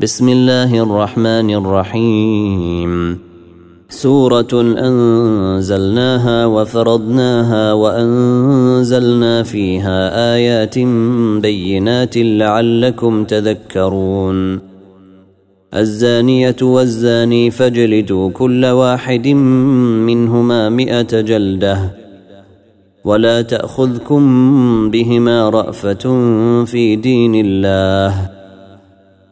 بسم الله الرحمن الرحيم. سورة أنزلناها وفرضناها وأنزلنا فيها آيات بينات لعلكم تذكرون. الزانية والزاني فاجلدوا كل واحد منهما مئة جلدة ولا تأخذكم بهما رأفة في دين الله.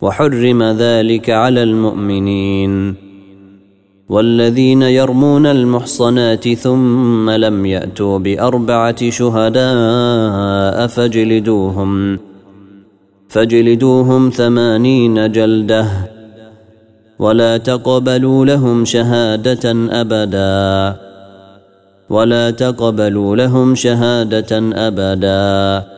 وحرم ذلك على المؤمنين والذين يرمون المحصنات ثم لم يأتوا بأربعة شهداء فاجلدوهم فاجلدوهم ثمانين جلدة ولا تقبلوا لهم شهادة أبدا ولا تقبلوا لهم شهادة أبدا.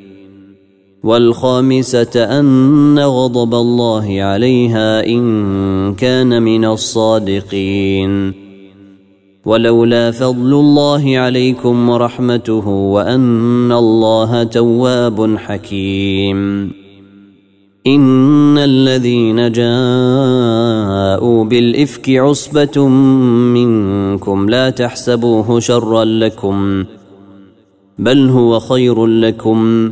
والخامسة أن غضب الله عليها إن كان من الصادقين. ولولا فضل الله عليكم ورحمته وأن الله تواب حكيم. إن الذين جاءوا بالإفك عصبة منكم لا تحسبوه شرا لكم بل هو خير لكم.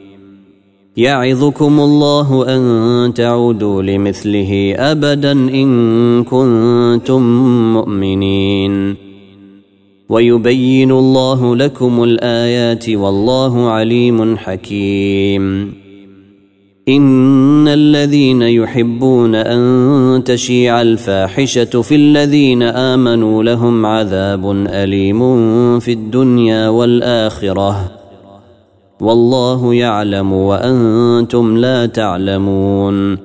يعظكم الله أن تعودوا لمثله أبدا إن كنتم مؤمنين. ويبين الله لكم الآيات والله عليم حكيم. إن الذين يحبون أن تشيع الفاحشة في الذين آمنوا لهم عذاب أليم في الدنيا والآخرة. والله يعلم وأنتم لا تعلمون.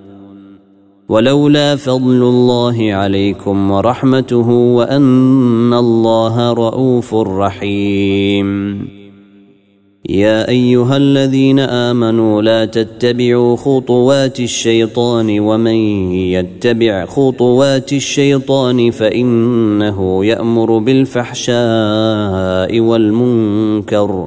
ولولا فضل الله عليكم ورحمته وأن الله رءوف رحيم. يا أيها الذين آمنوا لا تتبعوا خطوات الشيطان ومن يتبع خطوات الشيطان فإنه يأمر بالفحشاء والمنكر.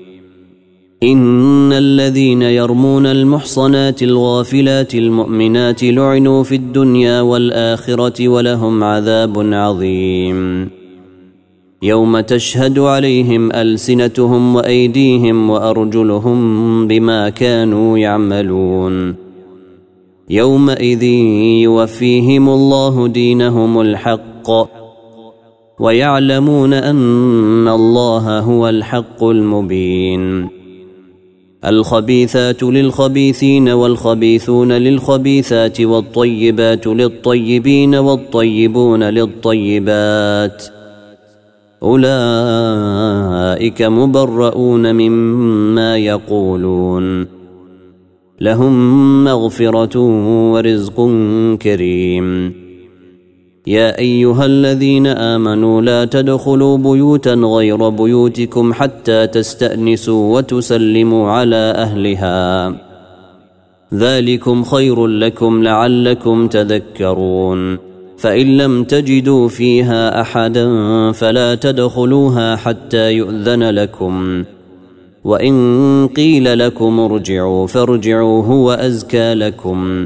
إن الذين يرمون المحصنات الغافلات المؤمنات لعنوا في الدنيا والآخرة ولهم عذاب عظيم. يوم تشهد عليهم ألسنتهم وأيديهم وأرجلهم بما كانوا يعملون. يومئذ يوفيهم الله دينهم الحق ويعلمون أن الله هو الحق المبين. الخبيثات للخبيثين والخبيثون للخبيثات والطيبات للطيبين والطيبون للطيبات. أولئك مبرؤون مما يقولون. لهم مغفرة ورزق كريم. يا أيها الذين آمنوا لا تدخلوا بيوتا غير بيوتكم حتى تستأنسوا وتسلموا على أهلها. ذلكم خير لكم لعلكم تذكرون. فإن لم تجدوا فيها أحدا فلا تدخلوها حتى يؤذن لكم. وإن قيل لكم ارجعوا فارجعوا هو أزكى لكم.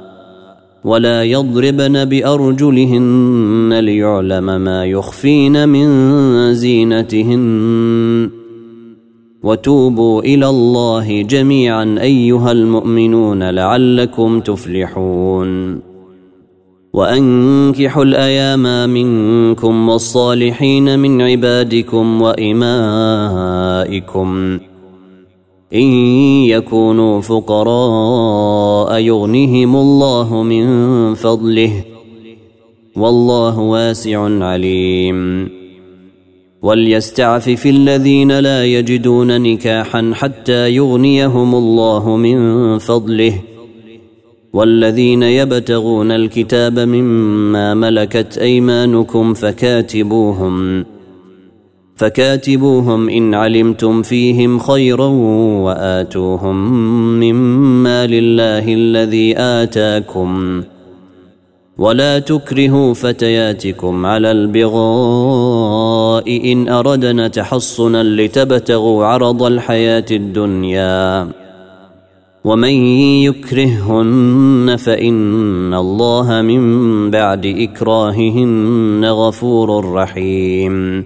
ولا يضربن بأرجلهن ليعلم ما يخفين من زينتهن. وتوبوا إلى الله جميعا أيها المؤمنون لعلكم تفلحون. وأنكحوا الأيام منكم والصالحين من عبادكم وإمائكم. إن يكونوا فقراء يغنهم الله من فضله والله واسع عليم. وليستعفف الذين لا يجدون نكاحا حتى يغنيهم الله من فضله. والذين يبتغون الكتاب مما ملكت أيمانكم فكاتبوهم. فكاتبوهم إن علمتم فيهم خيرا وآتوهم مما لله الذي آتاكم. ولا تكرهوا فتياتكم على البغاء إن أردنا تحصنا لتبتغوا عرض الحياة الدنيا. ومن يكرههن فإن الله من بعد إكراههن غفور رحيم.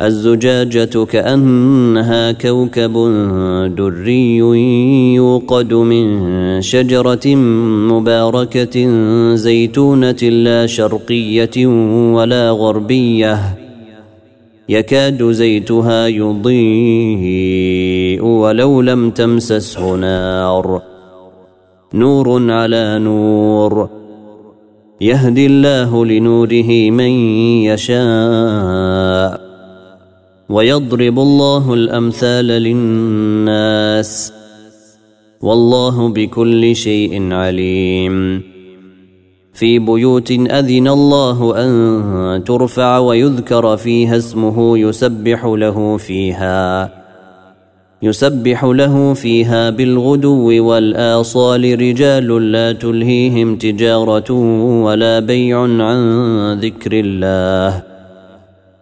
الزجاجة كأنها كوكب دري يوقد من شجرة مباركة زيتونة لا شرقية ولا غربية. يكاد زيتها يضيء ولو لم تمسسه نار. نور على نور. يهدي الله لنوره من يشاء. ويضرب الله الأمثال للناس والله بكل شيء عليم. في بيوت أذن الله أن ترفع ويذكر فيها اسمه يسبح له فيها يسبح له فيها بالغدو والآصال رجال لا تلهيهم تجارة ولا بيع عن ذكر الله.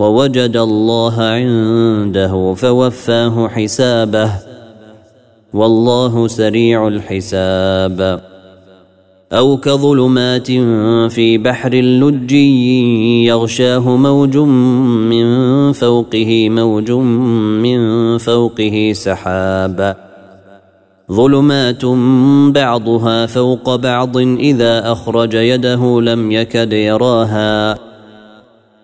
ووجد الله عنده فوفاه حسابه. والله سريع الحساب. أو كظلمات في بحر لجي يغشاه موج من فوقه موج من فوقه سحاب. ظلمات بعضها فوق بعض إذا أخرج يده لم يكد يراها.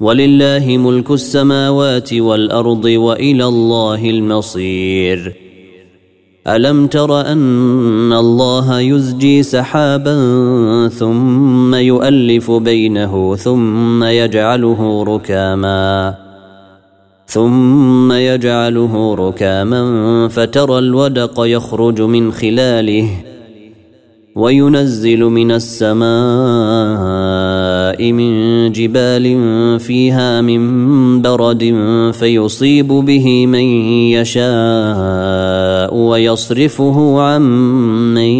ولله ملك السماوات والأرض وإلى الله المصير. ألم تر أن الله يزجي سحابا ثم يؤلف بينه ثم يجعله ركاما ثم يجعله ركاما فترى الودق يخرج من خلاله وينزل من السماء من جبال فيها من برد فيصيب به من يشاء ويصرفه عن من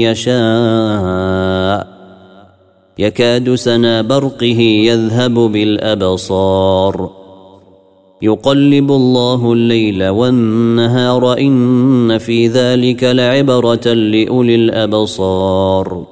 يشاء. يكاد سنا برقه يذهب بالأبصار. يقلب الله الليل والنهار إن في ذلك لعبرة لأولي الأبصار.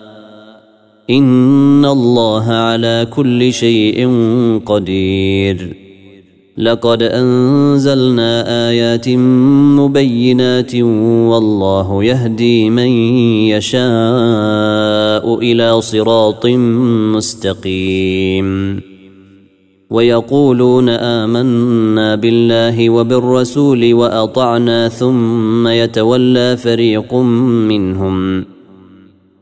ان الله على كل شيء قدير. لقد انزلنا ايات مبينات والله يهدي من يشاء إلى صراط مستقيم. ويقولون امنا بالله وبالرسول واطعنا ثم يتولى فريق منهم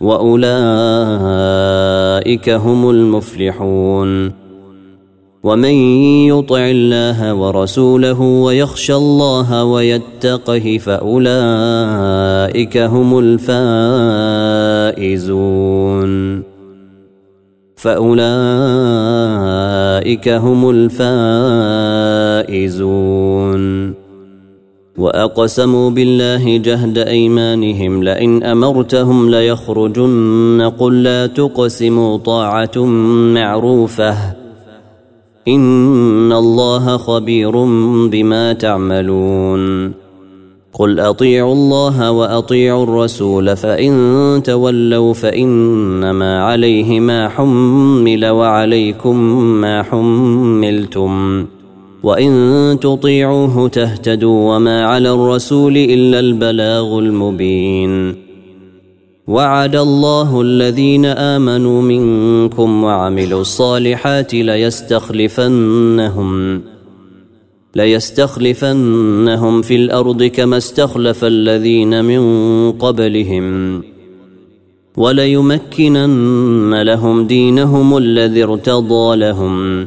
وأولئك هم المفلحون. ومن يطع الله ورسوله ويخشى الله ويتقه فأولئك هم الفائزون. فأولئك هم الفائزون. واقسموا بالله جهد ايمانهم لئن امرتهم ليخرجن قل لا تقسموا طاعه معروفه ان الله خبير بما تعملون قل اطيعوا الله واطيعوا الرسول فان تولوا فانما عليه ما حمل وعليكم ما حملتم وإن تطيعوه تهتدوا وما على الرسول إلا البلاغ المبين. وعد الله الذين آمنوا منكم وعملوا الصالحات ليستخلفنهم ليستخلفنهم في الأرض كما استخلف الذين من قبلهم وليمكنن لهم دينهم الذي ارتضى لهم.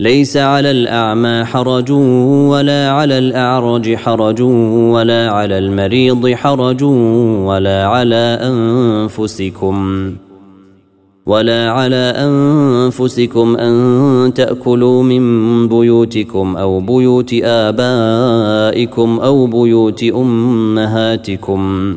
ليس على الأعمى حرج ولا على الأعرج حرج ولا على المريض حرج ولا على أنفسكم ولا على أنفسكم أن تأكلوا من بيوتكم أو بيوت آبائكم أو بيوت أمهاتكم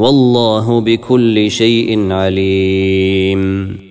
والله بكل شيء عليم.